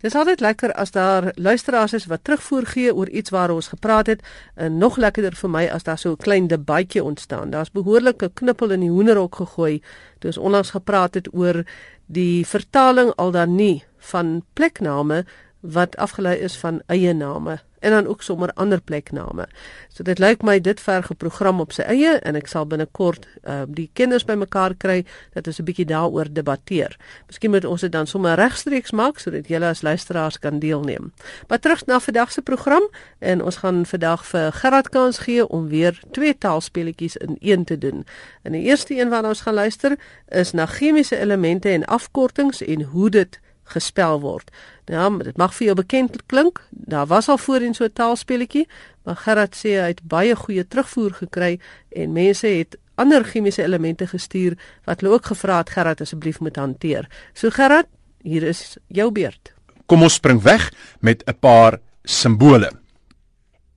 Dis altyd lekker as daar luisteraars is wat terugvoer gee oor iets waar ons gepraat het en nog lekkerder vir my as daar so 'n klein debatjie ontstaan. Daar's behoorlike knippel in die hoenderhok gegooi toe ons onlangs gepraat het oor die vertaling al dan nie van plekname wat afgelei is van eie name en dan ook sommer ander plekname. So dit lyk my dit verg 'n program op sy eie en ek sal binnekort uh, die kinders bymekaar kry dat ons 'n bietjie daaroor debatteer. Miskien moet ons dit dan sommer regstreeks maak sodat julle as luisteraars kan deelneem. Maar terug na vandag se program en ons gaan vandag vir Gerard kans gee om weer twee taalspeletjies in een te doen. En die eerste een waarna ons gaan luister is na chemiese elemente en afkortings en hoe dit gespel word. Ja, dit mag vir jou bekend klink. Daar was al voorheen so 'n taalspelletjie, maar Gerard sê hy het baie goeie terugvoer gekry en mense het ander chemiese elemente gestuur wat hulle ook gevra het Gerard asseblief moet hanteer. So Gerard, hier is jou beurt. Kom ons spring weg met 'n paar simbole.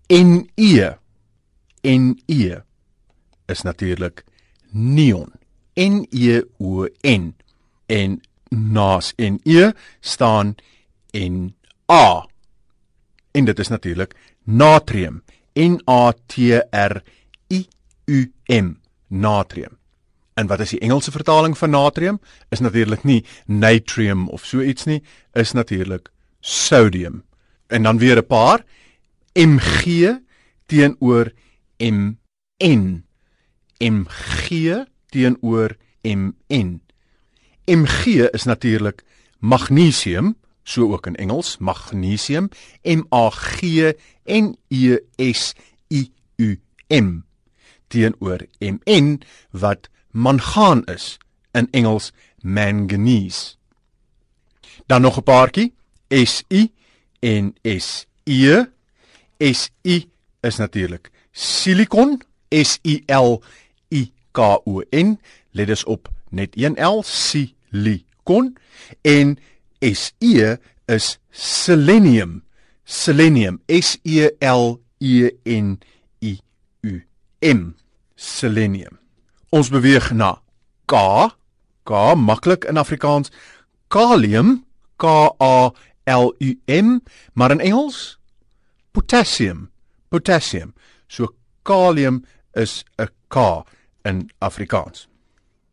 En E en E is natuurlik neon. N E O N en naas en e staan en a. En dit is natuurlik natrium. N A T R I U M. Natrium. En wat is die Engelse vertaling van natrium? Is natuurlik nie natrium of so iets nie, is natuurlik sodium. En dan weer 'n paar Mg teenoor Mn. Mg teenoor Mn. Mg is natuurlik magnesium, so ook in Engels, magnesium, M A G N E S I U M teenoor Mn wat mangaan is, in Engels manganese. Dan nog 'n paartjie, Si en Se. Si is natuurlik silikon, S I L I K O N. Let ons op net 1 L silikon en Se is selenium. Selenium S E L E N I U M. Selenium. Ons beweeg na K. K maklik in Afrikaans. Kalium K A L U M, maar in Engels potassium. Potassium. So kalium is 'n K in Afrikaans.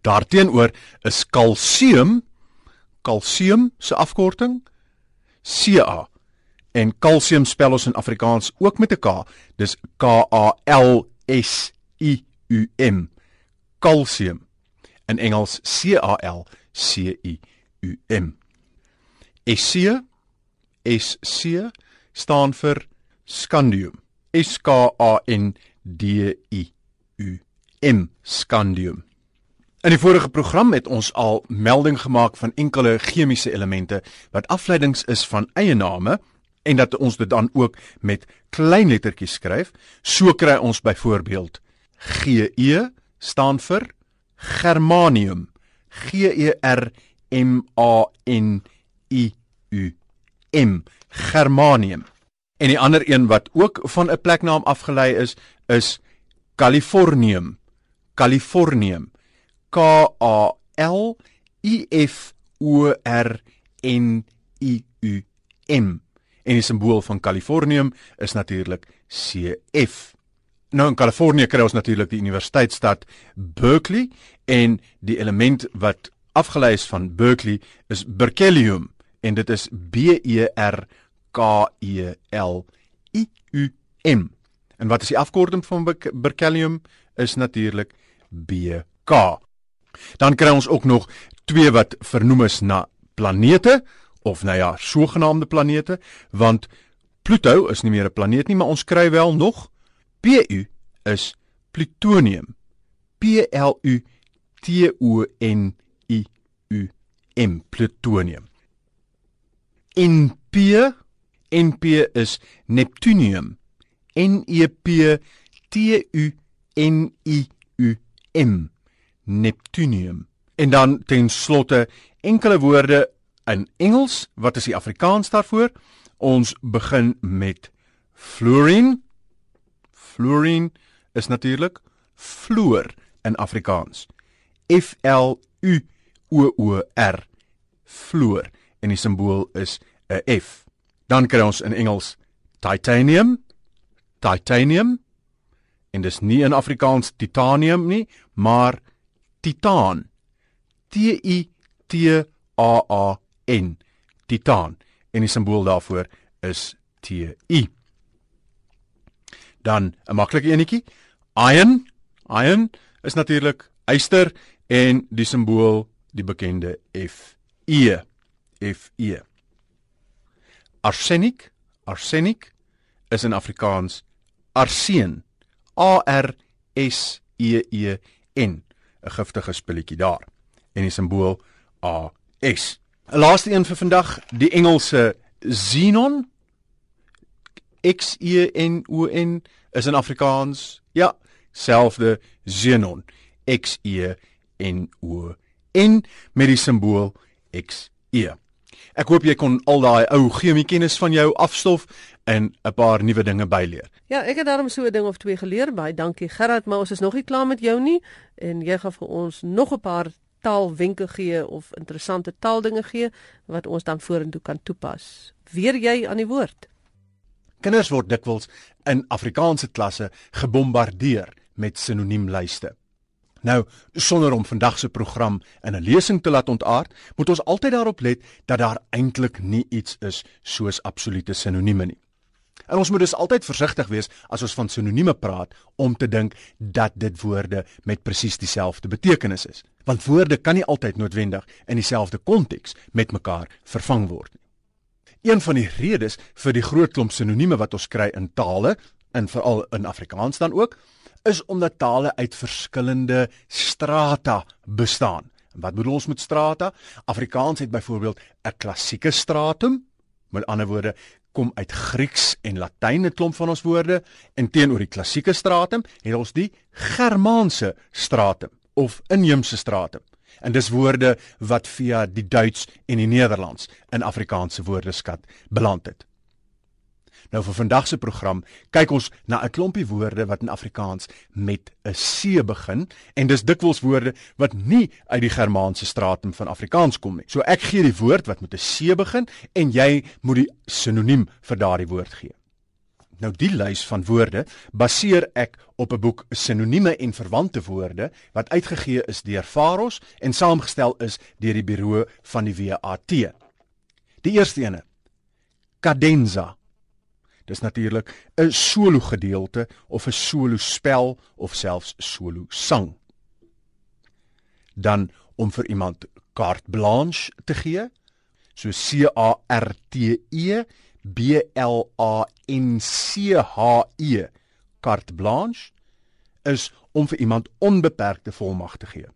Daarteenoor is kalsium kalsium se afkorting Ca en kalsium spel ons in Afrikaans ook met 'n K. Dis K A L S I U M. Kalsium. In Engels C A L C I U M. SC SC staan vir scandium. S K A N D I U M scandium In die vorige program het ons al melding gemaak van enkele chemiese elemente wat afleidings is van eie name en dat ons dit dan ook met klein lettertjies skryf. So kry ons byvoorbeeld GE staan vir germanium. G E R M A N I U M germanium. En die ander een wat ook van 'n pleknaam afgelei is, is Californium. Californium. K A L I F O R N I U M. En die simbool van Kalifornium is natuurlik CF. Nou in Kalifornië kry ons natuurlik die universiteitsstad Berkeley en die element wat afgelei is van Berkeley is berkelium en dit is B E R K E L I U M. En wat is die afkorting van berkelium is natuurlik BK. Dan kry ons ook nog twee wat vernoem is na planete of nou ja, sogenaamde planete, want Pluto is nie meer 'n planeet nie, maar ons kry wel nog Pu is plutonium. P L U T O N I U M plutonium. In P NP is neptunium. N E P T U N I U M Neptunium. En dan ten slotte enkele woorde in Engels. Wat is die Afrikaans daarvoor? Ons begin met fluorine. Fluorine is natuurlik fluor in Afrikaans. F L U O O R. Fluor en die simbool is 'n F. Dan kry ons in Engels titanium, titanium. En dis nie in Afrikaans titanium nie, maar titaan. T I T A A N. Titaan. En die simbool daarvoor is T I. Dan 'n maklike enetjie. Iron. Iron is natuurlik yster en die simbool die bekende F E F E. Arsenic, arsenic is in Afrikaans arseen. A R S E E N. 'n Giftige spulletjie daar. En die simbool A S. 'n Laaste een vir vandag, die Engelse xenon. X E N O N is in Afrikaans ja, selfde xenon. X E N O N met die simbool X E. Ek hoop jy kon al daai ou chemie kennis van jou afstof en 'n paar nuwe dinge byleer. Ja, ek het daarom so 'n ding of twee geleer. Baie dankie Gerard, maar ons is nog nie klaar met jou nie en jy gaan vir ons nog 'n paar taalwenke gee of interessante taaldinge gee wat ons dan vorentoe kan toepas. Weer jy aan die woord. Kinders word dikwels in Afrikaanse klasse gebombardeer met sinoniemlyste. Nou, sonder om vandag se program in 'n lesing te laat ontaard, moet ons altyd daarop let dat daar eintlik nie iets is soos absolute sinonieme nie. En ons moet dus altyd versigtig wees as ons van sinonieme praat om te dink dat dit woorde met presies dieselfde betekenis is, want woorde kan nie altyd noodwendig in dieselfde konteks met mekaar vervang word nie. Een van die redes vir die groot klomp sinonieme wat ons kry in tale, en veral in Afrikaans dan ook, is omdat tale uit verskillende strata bestaan. Wat bedoel ons met strata? Afrikaans het byvoorbeeld 'n klassieke stratum, met ander woorde kom uit Grieks en Latyn 'n klomp van ons woorde en teenoor die klassieke stratum het ons die Germaanse stratum of inheemse stratum. En dis woorde wat via die Duits en die Nederlands in Afrikaanse woordeskat beland het. Nou vir vandag se program kyk ons na 'n klompie woorde wat in Afrikaans met 'n C begin en dis dikwels woorde wat nie uit die Germaanse stratum van Afrikaans kom nie. So ek gee die woord wat met 'n C begin en jy moet die sinoniem vir daardie woord gee. Nou die lys van woorde baseer ek op 'n boek Sinonieme en verwante woorde wat uitgegee is deur Faros en saamgestel is deur die Buro van die WAT. Die eerste ene: Cadenza Dis natuurlik 'n solo gedeelte of 'n solo spel of selfs solo sang. Dan om vir iemand carte blanche te gee, so C A R T E B L A N C H E carte blanche is om vir iemand onbeperkte volmag te gee.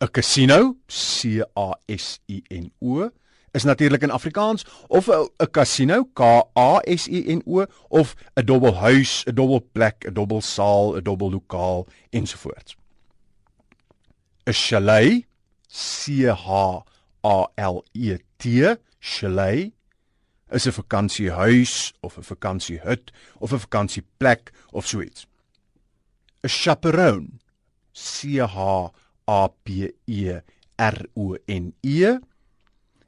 'n Casino, C A S I N O is natuurlik in Afrikaans of 'n casino K A S I N O of 'n dubbelhuis, 'n dubbelplek, 'n dubbelsaal, 'n dubbellokaal ensovoorts. 'n chalet C H A L E T chalet is 'n vakansiehuis of 'n vakansiehut of 'n vakansieplek of so iets. 'n chaperone C H A P E R O N E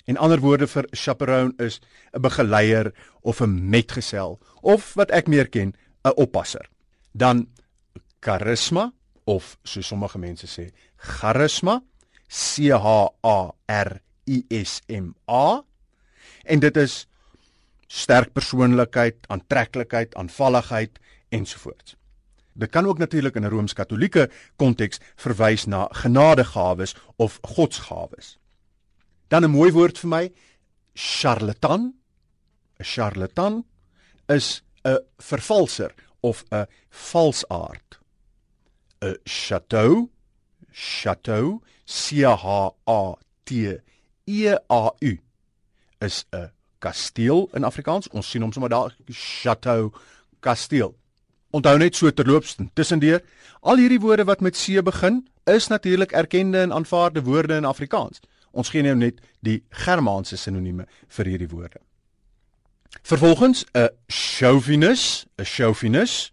En ander woorde vir chaperone is 'n begeleier of 'n metgesel of wat ek meer ken, 'n oppasser. Dan charisma of so sommige mense sê, charisma, C H A R I S M A. En dit is sterk persoonlikheid, aantreklikheid, aanvalligheid ensovoorts. Dit kan ook natuurlik in 'n rooms-katolieke konteks verwys na genadegawes of godsgawes. Dan 'n mooi woord vir my, charlatan. 'n Charlatan is 'n vervalser of 'n valsaard. 'n Chateau, chateau, C H A T E A U is 'n kasteel in Afrikaans. Ons sien hom sommer daar, chateau, kasteel. Onthou net so terloops tussendeur, al hierdie woorde wat met C begin, is natuurlik erkende en aanvaarde woorde in Afrikaans. Ons gee nou net die Germaanse sinonieme vir hierdie woorde. Vervolgens 'n chauvinus, 'n chauvinus,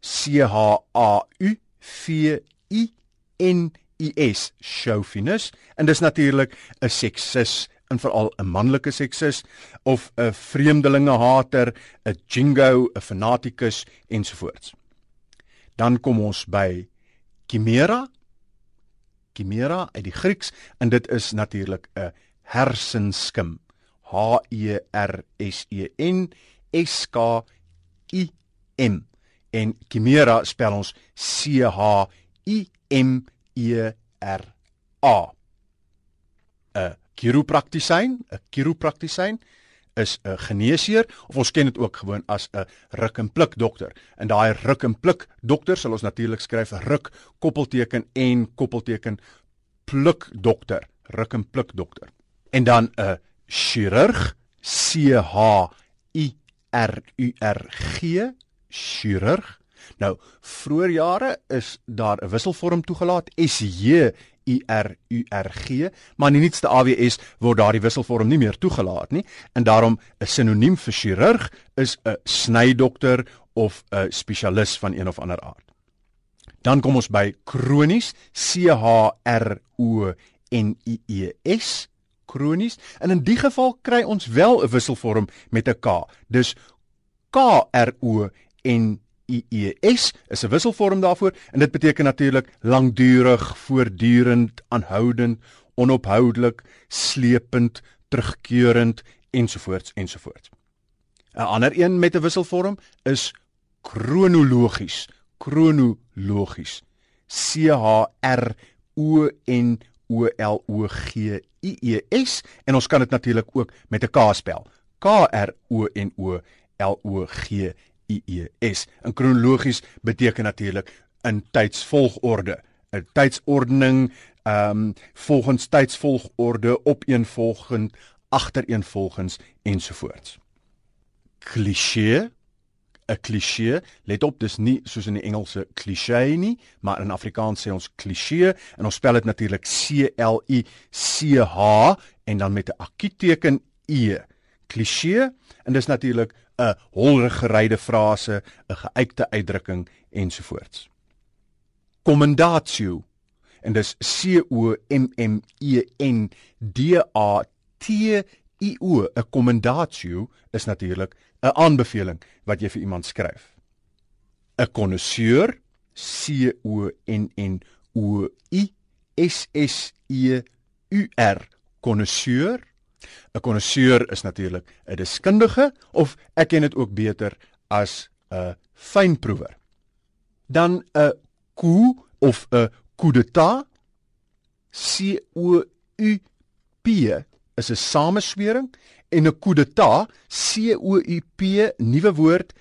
C H A U V I N I S, chauvinus, en dis natuurlik 'n seksis, en veral 'n manlike seksis of 'n vreemdelingehater, 'n jingo, 'n fanatikus ensovoorts. Dan kom ons by chimera. Chimera uit die Grieks en dit is natuurlik 'n hersenskim. H E R S E N S K I M en chimera spel ons C H I M E R A. 'n Chiropraktisyn, 'n chiropraktisyn is 'n geneesheer of ons ken dit ook gewoon as 'n ruk en pluk dokter. En daai ruk en pluk dokter sal ons natuurlik skryf ruk koppelteken en koppelteken pluk dokter, ruk en pluk dokter. En dan 'n chirurg, C H I R U R G, chirurg. Nou, vroeër jare is daar 'n wisselvorm toegelaat, S U R U R G, maar in die nuutste AWS word daardie wisselvorm nie meer toegelaat nie en daarom 'n sinoniem vir chirurg is 'n snydokter of 'n spesialis van een of ander aard. Dan kom ons by kronies, C H R O N I E S, kronies. En in die geval kry ons wel 'n wisselvorm met 'n K. Dis K R O N IES is 'n wisselvorm daarvoor en dit beteken natuurlik langdurig, voortdurend, aanhoudend, onophoudelik, slepend, terugkerend ensovoorts ensovoorts. 'n Ander een met 'n wisselvorm is kronologies, kronologies. C H R O N O L O G I E S en ons kan dit natuurlik ook met 'n K spel. K R O N O L O G I IES. In kronologies beteken natuurlik in tydsvolgorde, 'n tydsordening ehm um, volgens tydsvolgorde opeenvolgend, agtereenvolgens ensovoorts. Kliseë 'n kliseë, let op, dis nie soos in die Engelse cliché nie, maar in Afrikaans sê ons kliseë en ons spel dit natuurlik C L I C H en dan met 'n akuteken E. Kliseë en dis natuurlik 'n holregeryde frase, 'n geuite uitdrukking ensovoorts. Commendatio en dis C O M M E N D A T I O 'n commendatio is natuurlik 'n aanbeveling wat jy vir iemand skryf. 'n Connoisseur C O N N O I S S E U R connoisseur 'n Konnoisseur is natuurlik 'n deskundige of ek ken dit ook beter as 'n fynproewer. Dan 'n coup of 'n coup d'état C O U P is 'n sameswering en 'n coup d'état C O U P nuwe woord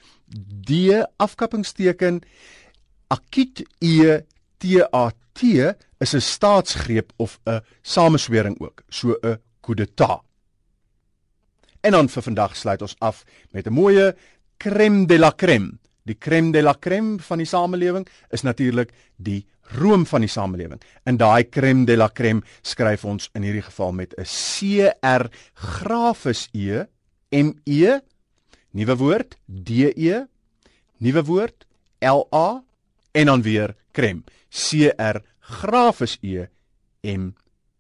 D afkappingsteken akut E T A T is 'n staatsgreep of 'n sameswering ook so 'n coup d'état En dan vir vandag sluit ons af met 'n mooie crème de la crème. Die crème de la crème van die samelewing is natuurlik die room van die samelewing. In daai crème de la crème skryf ons in hierdie geval met 'n C R grafis E M E nuwe woord D E nuwe woord L A en dan weer crème C R grafis E M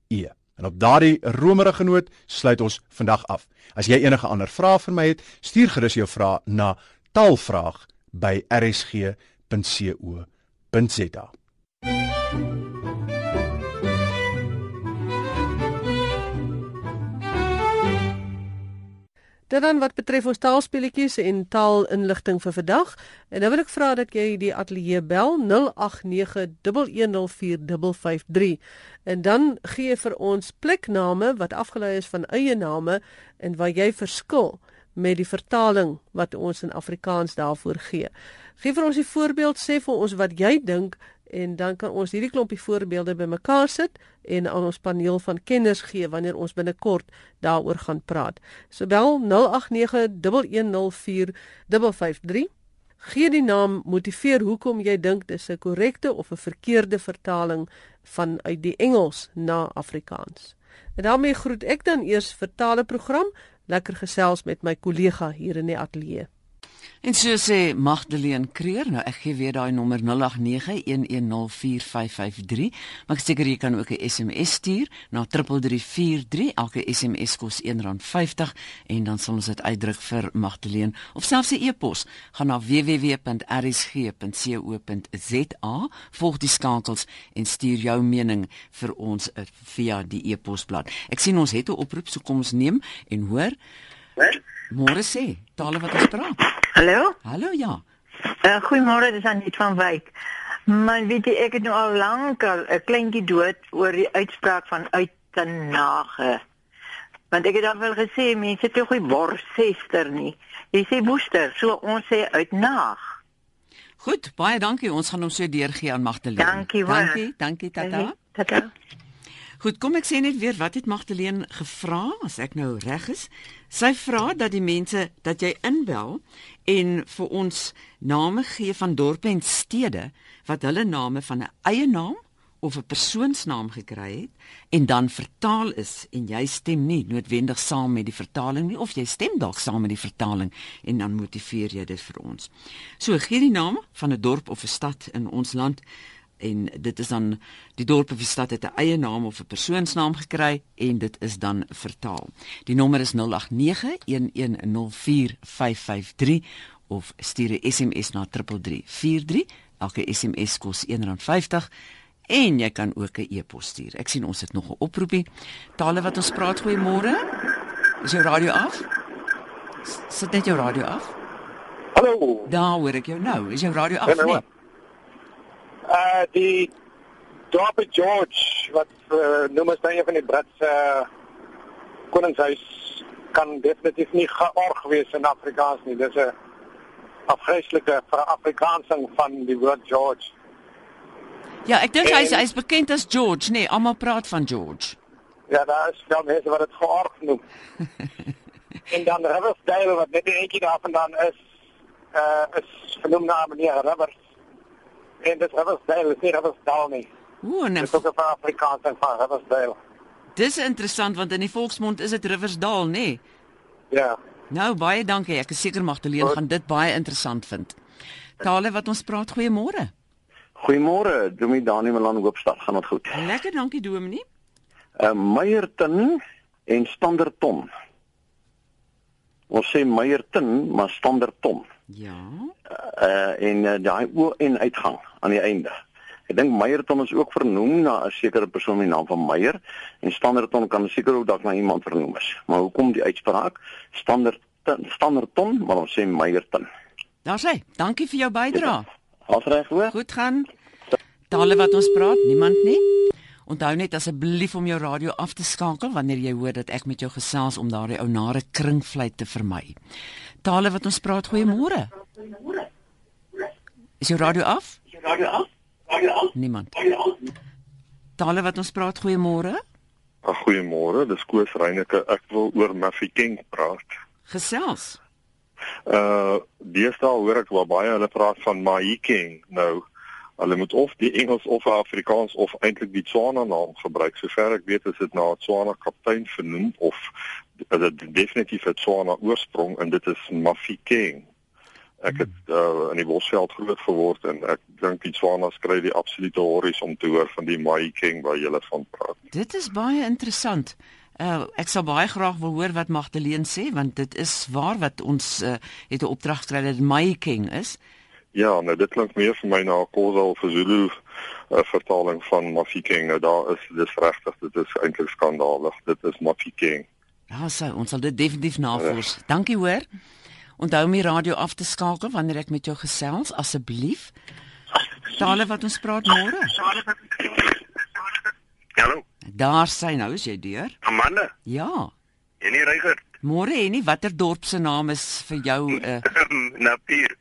E En op daardie romerige noot sluit ons vandag af. As jy enige ander vrae vir my het, stuur gerus jou vrae na taalvraag@rsg.co.za. Dit dan wat betref ons taalspeletjies en taalinligting vir vandag. En nou wil ek vra dat jy die ateljee bel 0891104553 en dan gee vir ons plekname wat afgelei is van eie name en waar jy verskil met die vertaling wat ons in Afrikaans daarvoor gee. Gee vir ons 'n voorbeeld, sê vir ons wat jy dink en dan kan ons hierdie klompie voorbeelde bymekaar sit en aan ons paneel van kenners gee wanneer ons binnekort daaroor gaan praat. So bel 0891104553. Gee die naam, motiveer hoekom jy dink dis 'n korrekte of 'n verkeerde vertaling van uit die Engels na Afrikaans. En daarmee groet ek dan eers vir taleprogram lekker gesels met my kollega hier in die ateljee. En so sê Magdalene Creer, nou ek gee weer daai nommer 0891104553, maar seker jy kan ook 'n SMS stuur na 3343. Elke SMS kos R1.50 en dan sal ons dit uitdruk vir Magdalene of selfs 'n e-pos. Gaan na www.rsg.co.za, volg die skakels en stuur jou mening vir ons uh, via die e-posblad. Ek sien ons het 'n oproep, so kom ons neem en hoor. Môre sê, tale wat ons praat. Hallo? Hallo ja. Uh, Goeiemôre, dis Anet van Wyk. Man, weet jy, ek het nou al lank al 'n kleintjie dood oor die uitspraak van uit te nage. Want ek het al wel gesê mense toe goeie borsester nie. Jy sê booster, so ons sê uit naag. Goed, baie dankie. Ons gaan hom so deurgee aan Magdalene. Dankie. Dankie, dankie tata. Tata. Goed, kom ek sê net weer wat het Magdalene gevra as ek nou reg is? Sy vra dat die mense dat jy inbel en vir ons name gee van dorpe en stede wat hulle name van 'n eie naam of 'n persoonsnaam gekry het en dan vertaal is en jy stem nie noodwendig saam met die vertaling nie of jy stem dalk saam met die vertaling en dan motiveer jy dit vir ons. So gee die naam van 'n dorp of 'n stad in ons land en dit is dan die dorp of die stad het 'n eie naam of 'n persoonsnaam gekry en dit is dan vertaal. Die nommer is 0891104553 of stuur 'n SMS na 3343. Elke SMS kos R1.50 en jy kan ook 'n e-pos stuur. Ek sien ons het nog 'n oproepie. Tale wat ons praat goeiemôre. Is jou radio af? S- Sit net jou radio af. Hallo. Daar hoor ek jou nou. Is jou radio af nou, nie? Uh die Dorp George wat uh, noem as een van die Britse uh, koningshuis kan definitief nie georg wees in Afrikaans nie. Dis 'n afgryslike verafrikaansing van die woord George. Ja, ek dink hy's hy's bekend as George, nee, almal praat van George. Ja, daar is wel mense wat dit georg noem. en dan Riversdale wat net eentjie daarvandaan is, uh is genoem na meneer Rivers. En dis Riversdale, dis nie Riversdale nie. Ooh, nou, Dis ook 'n verafrikaansing van Riversdale. dis interessant want in die volksmond is dit Riversdal, nê? Nee. Ja. Nou baie dankie. Ek is seker Magdalene gaan dit baie interessant vind. Tale wat ons praat, goeiemôre. Goeiemôre, Dominee Dani Malan Hoopstad, gaan dit goed? Lekker, dankie Dominee. Uh Meyerton en Standerton. Ons sê Meyerton, maar Standerton. Ja. Uh en uh, daai o en uitgang aan die einde. Ek dink Meyerton is ook vernoem na 'n sekere persoon met die naam van Meyer en Standerton kan seker ook dalk na iemand vernoem is. Maar hoekom die uitspraak? Standerton, Standerton, maar ons sê Meyerton. Daar sê, dankie vir jou bydrae. Afreg hoor. Goed gaan. Tale wat ons praat, niemand nie. Onthou net asseblief om jou radio af te skakel wanneer jy hoor dat ek met jou gesels om daardie ou nare kringvlieg te vermy. Tale wat ons praat, goeiemôre. Is jou radio af? Niemand. Tale wat ons praat, goeiemôre. Ag goeiemôre, dis Koos Reyneke. Ek wil oor Mafikeng praat. Gesels. Uh deesdae hoor ek wel baie hulle praat van Mahikeng. Nou hulle moet of die Engels of Afrikaans of eintlik die Tswana naam gebruik. Sover ek weet is dit na 'n Tswana kaptein vernoem of is dit definitief 'n Tswana oorsprong en dit is Mafikeng. Ek het uh, in die Bosveld groot geword en ek dink die Tswanas kry die absolute horries om te hoor van die Mahikeng waar jy van praat. Dit is baie interessant. Uh ek sal baie graag wil hoor wat Magdalene sê want dit is waar wat ons uh, het 'n opdrag gekry dat My King is. Ja, nou dit klink meer vir my na 'n Khoza of 'n Zulu uh, vertaling van Mafikeng. Nou daar is dis regtig, dit is eintlik skandalig. Dit is Mafikeng. Ja, so, ons sal dit definitief navors. Dankie hoor. Onthou om die radio af te skakel wanneer ek met jou gesels asseblief. Tale wat ons praat môre. Hallo, Daar sy nou is jy deur. Amanda. Ja. En nie Reiger. Môre en nie watter dorp se naam is vir jou uh Napier.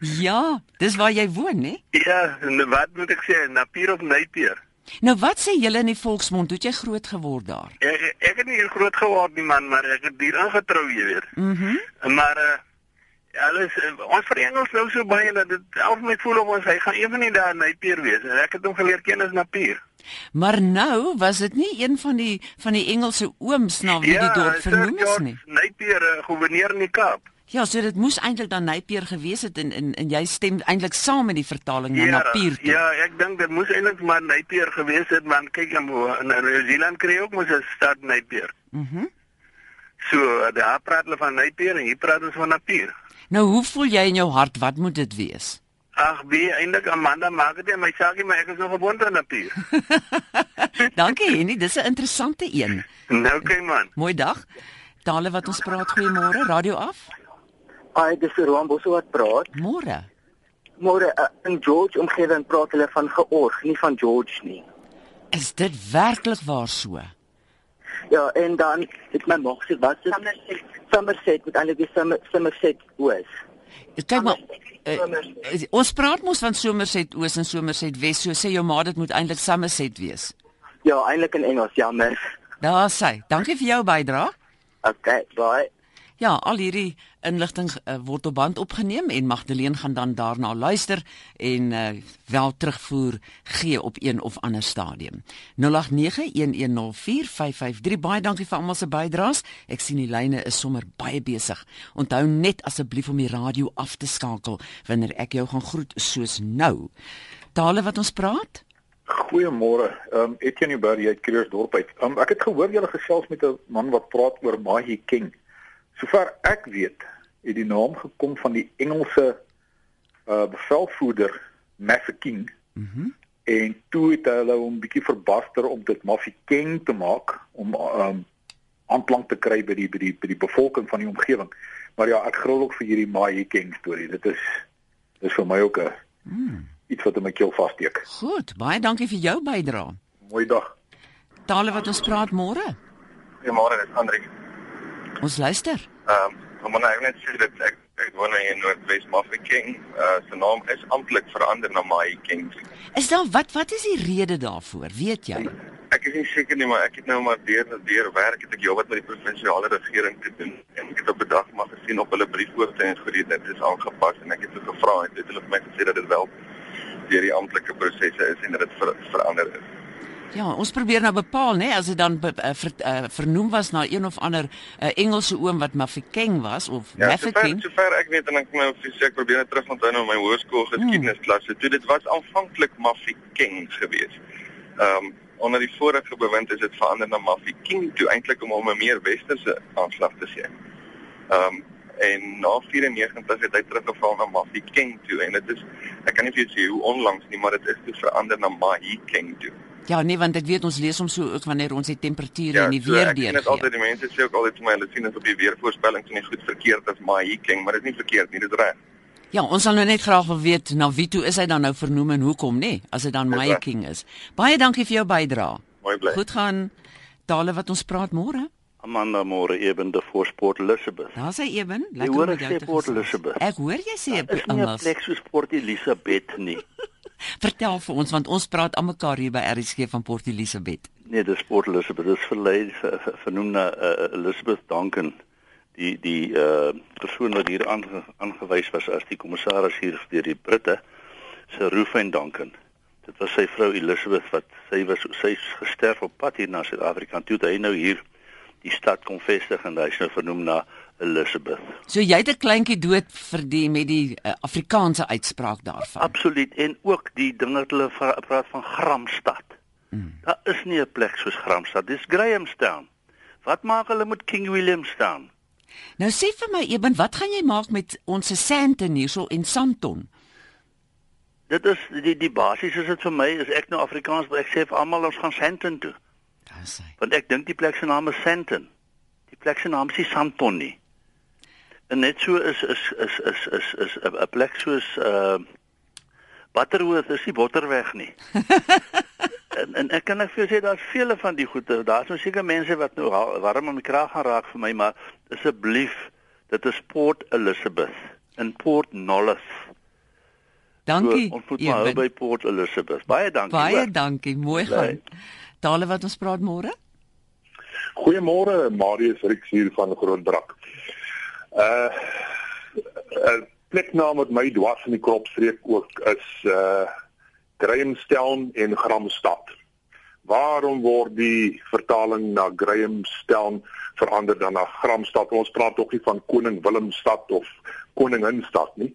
Ja, dis waar jy woon, né? Ja, wat moet ek sê? Napier of Napier? Nou wat sê julle in die volksmond? Hoe het jy groot geword daar? Ek ek het nie hier groot geword nie man, maar ek het hier ingetrou, jy weet. Mhm. Mm maar uh alles uh, ons verengels nou so baie dat dit al my voel of ons hy gaan een van die dae Napier wees. En ek het hom geleer ken as Napier. Maar nou was dit nie een van die van die Engelse ooms na wie die dorp vernoem is nie. Napier, uh, gouverneur in die Kaap. Ja, so dit moes eintlik dan Napier gewees het en en, en jy stem eintlik saam met die vertaling na Ja, Napier toe. ja, ek dink dit moes eintlik maar Napier gewees het, want kyk in in New Zealand kry ook mos 'n stad Napier. Mhm. So daar praat hulle van Napier en hier praat ons van Napier. Nou, hoe voel jy in jou hart? Wat moet dit wees? Ag, wie eintlik Amanda maak dit my saakie, maar ek is nog gewoond aan Napier. Dankie, Henny, dis 'n interessante een. nou kyk man. Mooi dag. Tale wat ons praat, goeiemôre. Radio af. Ai, dis Roan Bosso wat praat. Môre. Môre uh, in George omgewing praat hulle van georg, nie van George nie. Is dit werklik waar so? Ja, en dan het my mag sê wat is Somerset. Somerset met eintlik die Somer- Somerset Oos. Kyk maar. Uh, ons praat mos van Somerset Oos en Somerset Wes, so sê jou ma dit moet eintlik Somerset wees. Ja, eintlik in Engels, jammer. Daar sê. Dankie vir jou bydrae. Okay, bye. Ja, al hierdie inligting uh, word op band opgeneem en Magdalene gaan dan daarna luister en uh, wel terugvoer gee op een of ander stadium. 0891104553. Baie dankie vir almal se bydraes. Ek sien die lyne is sommer baie besig. Onthou net asseblief om die radio af te skakel wanneer ek jou gaan groet soos nou. Tale wat ons praat? Goeiemôre. Ehm um, Etienne Berry uit Kreersdorp uit. Um, ek het gehoor julle gesels met 'n man wat praat oor Mahi King. Sover ek weet, het die naam gekom van die Engelse uh bevelvoerder Mafeking. Mhm. Mm en toe het hulle hom bietjie verbaster om dit Mafeking te maak om um aanklank te kry by die by die by die bevolking van die omgewing. Maar ja, ek grol ook vir hierdie Mahi King storie. Dit is dis vir my ook 'n Hmm. iets wat in my keel vassteek. Goed, baie dankie vir jou bydrae. Mooi dag. Tale wat ons praat môre. Goeiemôre, dit is Andri. Ons luister. Ehm, um, maar net sê dat ek ek woon in Noordwes Mafeking. Uh sy naam is amptelik verander na Mai King. Is daar wat wat is die rede daarvoor? Weet jy? Ek is nie seker nie, maar ek het nou maar deur deur werk het ek heelwat met die provinsiale regering te doen en ek het op 'n dag maar gesien op hulle briefoorte en goed dit is aangepas en ek het hulle gevra en dit het hulle vir my gesê dat dit wel deur die amptelike prosesse is en dat dit ver, verander is. Ja, ons probeer nou bepaal, né, as dit dan be, uh, ver, uh, vernoem was na een of ander uh, Engelse oom wat Mafeking was of Ja, sover Mafeking. sover ek weet en ek nou fisiek probeer net terug onthou nou my hoërskool geskiedenisklasse. Toe dit was aanvanklik Mafeking geweest. Ehm um, onder die vorige bewind is dit verander na Mafeking toe eintlik om hom 'n meer westerse aanslag te gee. Ehm um, en na 94 het hy teruggeval na Mafeking toe en dit is ek kan nie vir jou sê hoe onlangs nie, maar dit is toe verander na Mahikeng toe. Ja, nee, want ek weet ons lees hom so ook wanneer ons die temperature en die so weer ek sien dit deur. altyd die mense sê ook altyd vir my hulle sien dit op die weervoorspelling sien nie goed verkeerd as Mahikeng, maar dit is nie verkeerd nie, dit is reg. Ja, ons sal nou net graag wil weet na wie toe is hy dan nou vernoem en hoekom, nê, as dit dan Dis Maya reg. King is. Baie dankie vir jou bydrae. Mooi bly. Goed gaan. Tale wat ons praat môre. Amanda Moore eben de Voorsport Elizabeth. Daar sê Eben, Jy lekker hoor om ek met sê jou te Port gesels. Elizabeth. Ek hoor jy sê Dit is nie 'n Engels. plek soos Port Elizabeth nie. Vertel vir ons want ons praat almekaar hier by RSG van Port Elizabeth. Nee, dis Port Elizabeth. Dit is verlei ver- ver- vernoem na uh, Elizabeth Duncan, die die uh persoon wat hier aange, aangewys was as die kommissaris hier deur die Britte, se Rufyn Duncan. Dit was sy vrou Elizabeth wat sy was sy is gesterf op pad hier na Suid-Afrika. Toe het hy nou hier die stad kom vestig en hy's nou vernoem na Elizabeth. So jy het 'n kleintjie dood vir die met die uh, Afrikaanse uitspraak daarvan. Absoluut en ook die ding wat hulle praat van Gramstad. Mm. Daar is nie 'n plek soos Gramstad. Dis Grahamstown. Wat maak hulle met King William staan? Nou sê vir my Eben, wat gaan jy maak met ons Sandton hierso en Sandton? Dit is die die basies is dit vir my is ek nou Afrikaans ek sê vir almal ons gaan Sandton toe. Daar sê. Want ek dink die plek se naam is Sandton. Die plek se naam is nie Sandton nie. En net so is is is is is is 'n plek soos uh Butterworth is nie Botterweg nie. en, en ek kan ek vir jou sê daar's vele van die goeie. Daar's nou seker mense wat nou warm om die kraag gaan raak vir my, maar asseblief, dit is Port Elizabeth in Port Nolloth. Dankie. So, ons moet maar hou by Port Elizabeth. Baie dankie. Baie hoor. dankie. Mooi gaan. Tale wat ons praat môre? Goeiemôre, Marius Rix hier van Grootbrak. Uh 'n pleknaam wat my dwars in die kropstreek ook is uh Grahamstown en Gramstad. Waarom word die vertaling na Grahamstown verander dan na Gramstad. Ons praat tog nie van Koning Willemstad of Koninginstad nie.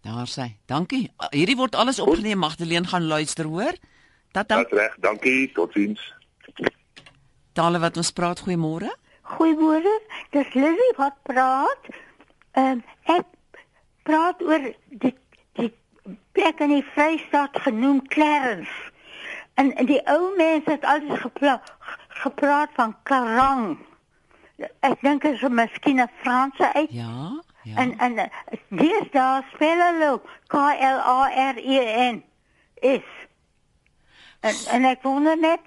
Daar sê. Dankie. Hierdie word alles opgeneem. Magdalene gaan luister, hoor. Tata. Dis reg. Dankie. Totsiens. Tale wat ons praat, goeiemôre. Goeiemôre. Dis Lily wat praat. Ehm um, ek praat oor die die plek in die Vrystaat genoem Clarence. En, en die ou mense het altyd gepla, gepraat van Karang. Ek dink dit is miskien 'n Franse uit. Ja. Ja. En en eh, dis daar spel hulle K L A R E N is. En en ek wonder net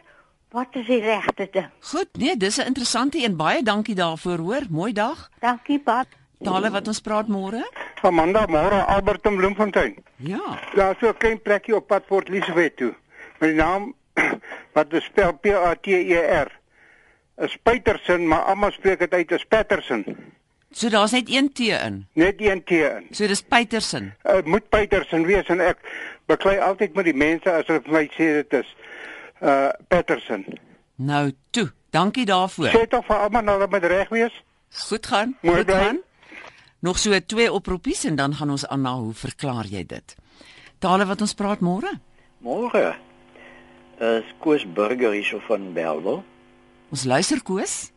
wat is die regte ding? Goed, nee, dis 'n interessante een. Baie dankie daarvoor, hoor. Mooi dag. Dankie, Pat. Tale wat ons praat môre? Amanda, môre Albert in Bloemfontein. Ja. Daar's so 'n klein plekkie op pad Port Elizabeth toe. Met die naam wat dit spel P A T E R. Is Petersen, maar almal spreek dit uit as Patterson. So daar's net een T in. Net een T in. So dis Petersen. Dit uh, moet Petersen wees en ek beklei altyd met die mense as hulle vir my sê dit is uh Patterson. Nou toe. Dankie daarvoor. Sê tog vir almal nou dat dit reg wees. Goed gaan. Mooi Goed bly. gaan. Nog so twee oproepies en dan gaan ons aan na hoe verklaar jy dit? Tale wat ons praat môre? Môre. Is Koos Burger hierso van Bellville. Ons luister Koos.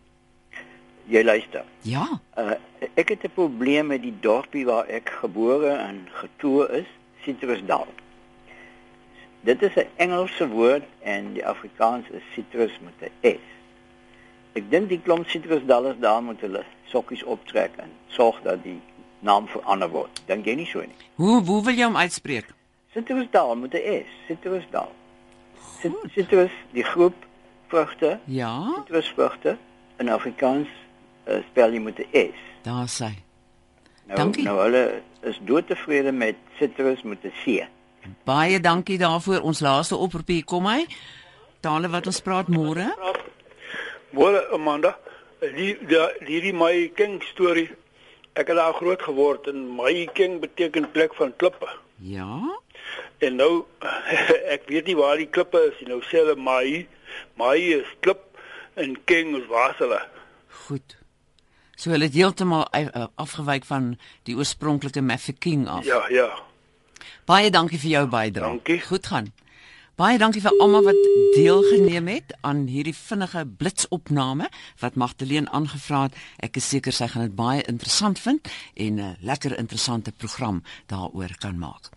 Jy luister. Ja. Uh ek het 'n probleem met die dorpie waar ek gebore en getoe is, Citrusdal. Dit is 'n Engelse woord en die Afrikaans is citrus met 'n S. Ek dink die klomp citrusdallers daar moet hulle sokkies optrek en sorg dat die naam verander word. Dink jy nie so nie? Hoe hoe wil jy hom uitspreek? Citrusdal met 'n S, Citrusdal. Cit- Citrus, die groep vrugte, Ja. citrusvrugte in Afrikaans uh, spel jy met 'n S. Daar sê. Nou, Dankie. nou hulle is doodtevrede met citrus met 'n C. Baie dankie daarvoor. Ons laaste oproepie kom hy. Tale wat ons praat môre? Môre Amanda, die die hierdie my king storie. Ek het daar groot geword en my king beteken plek van klippe. Ja. En nou ek weet nie waar die klippe is nie. Nou sê hulle my my is klip en king is wasele. Goed. So hulle het heeltemal uh, afgewyk van die oorspronklike Mafeking af. Ja, ja. Baie dankie vir jou bydrae. Dankie. Goed gaan. Baie dankie vir almal wat deelgeneem het aan hierdie vinnige blitsopname wat Magdalene aangevra het. Ek is seker sy gaan dit baie interessant vind en 'n lekker interessante program daaroor kan maak.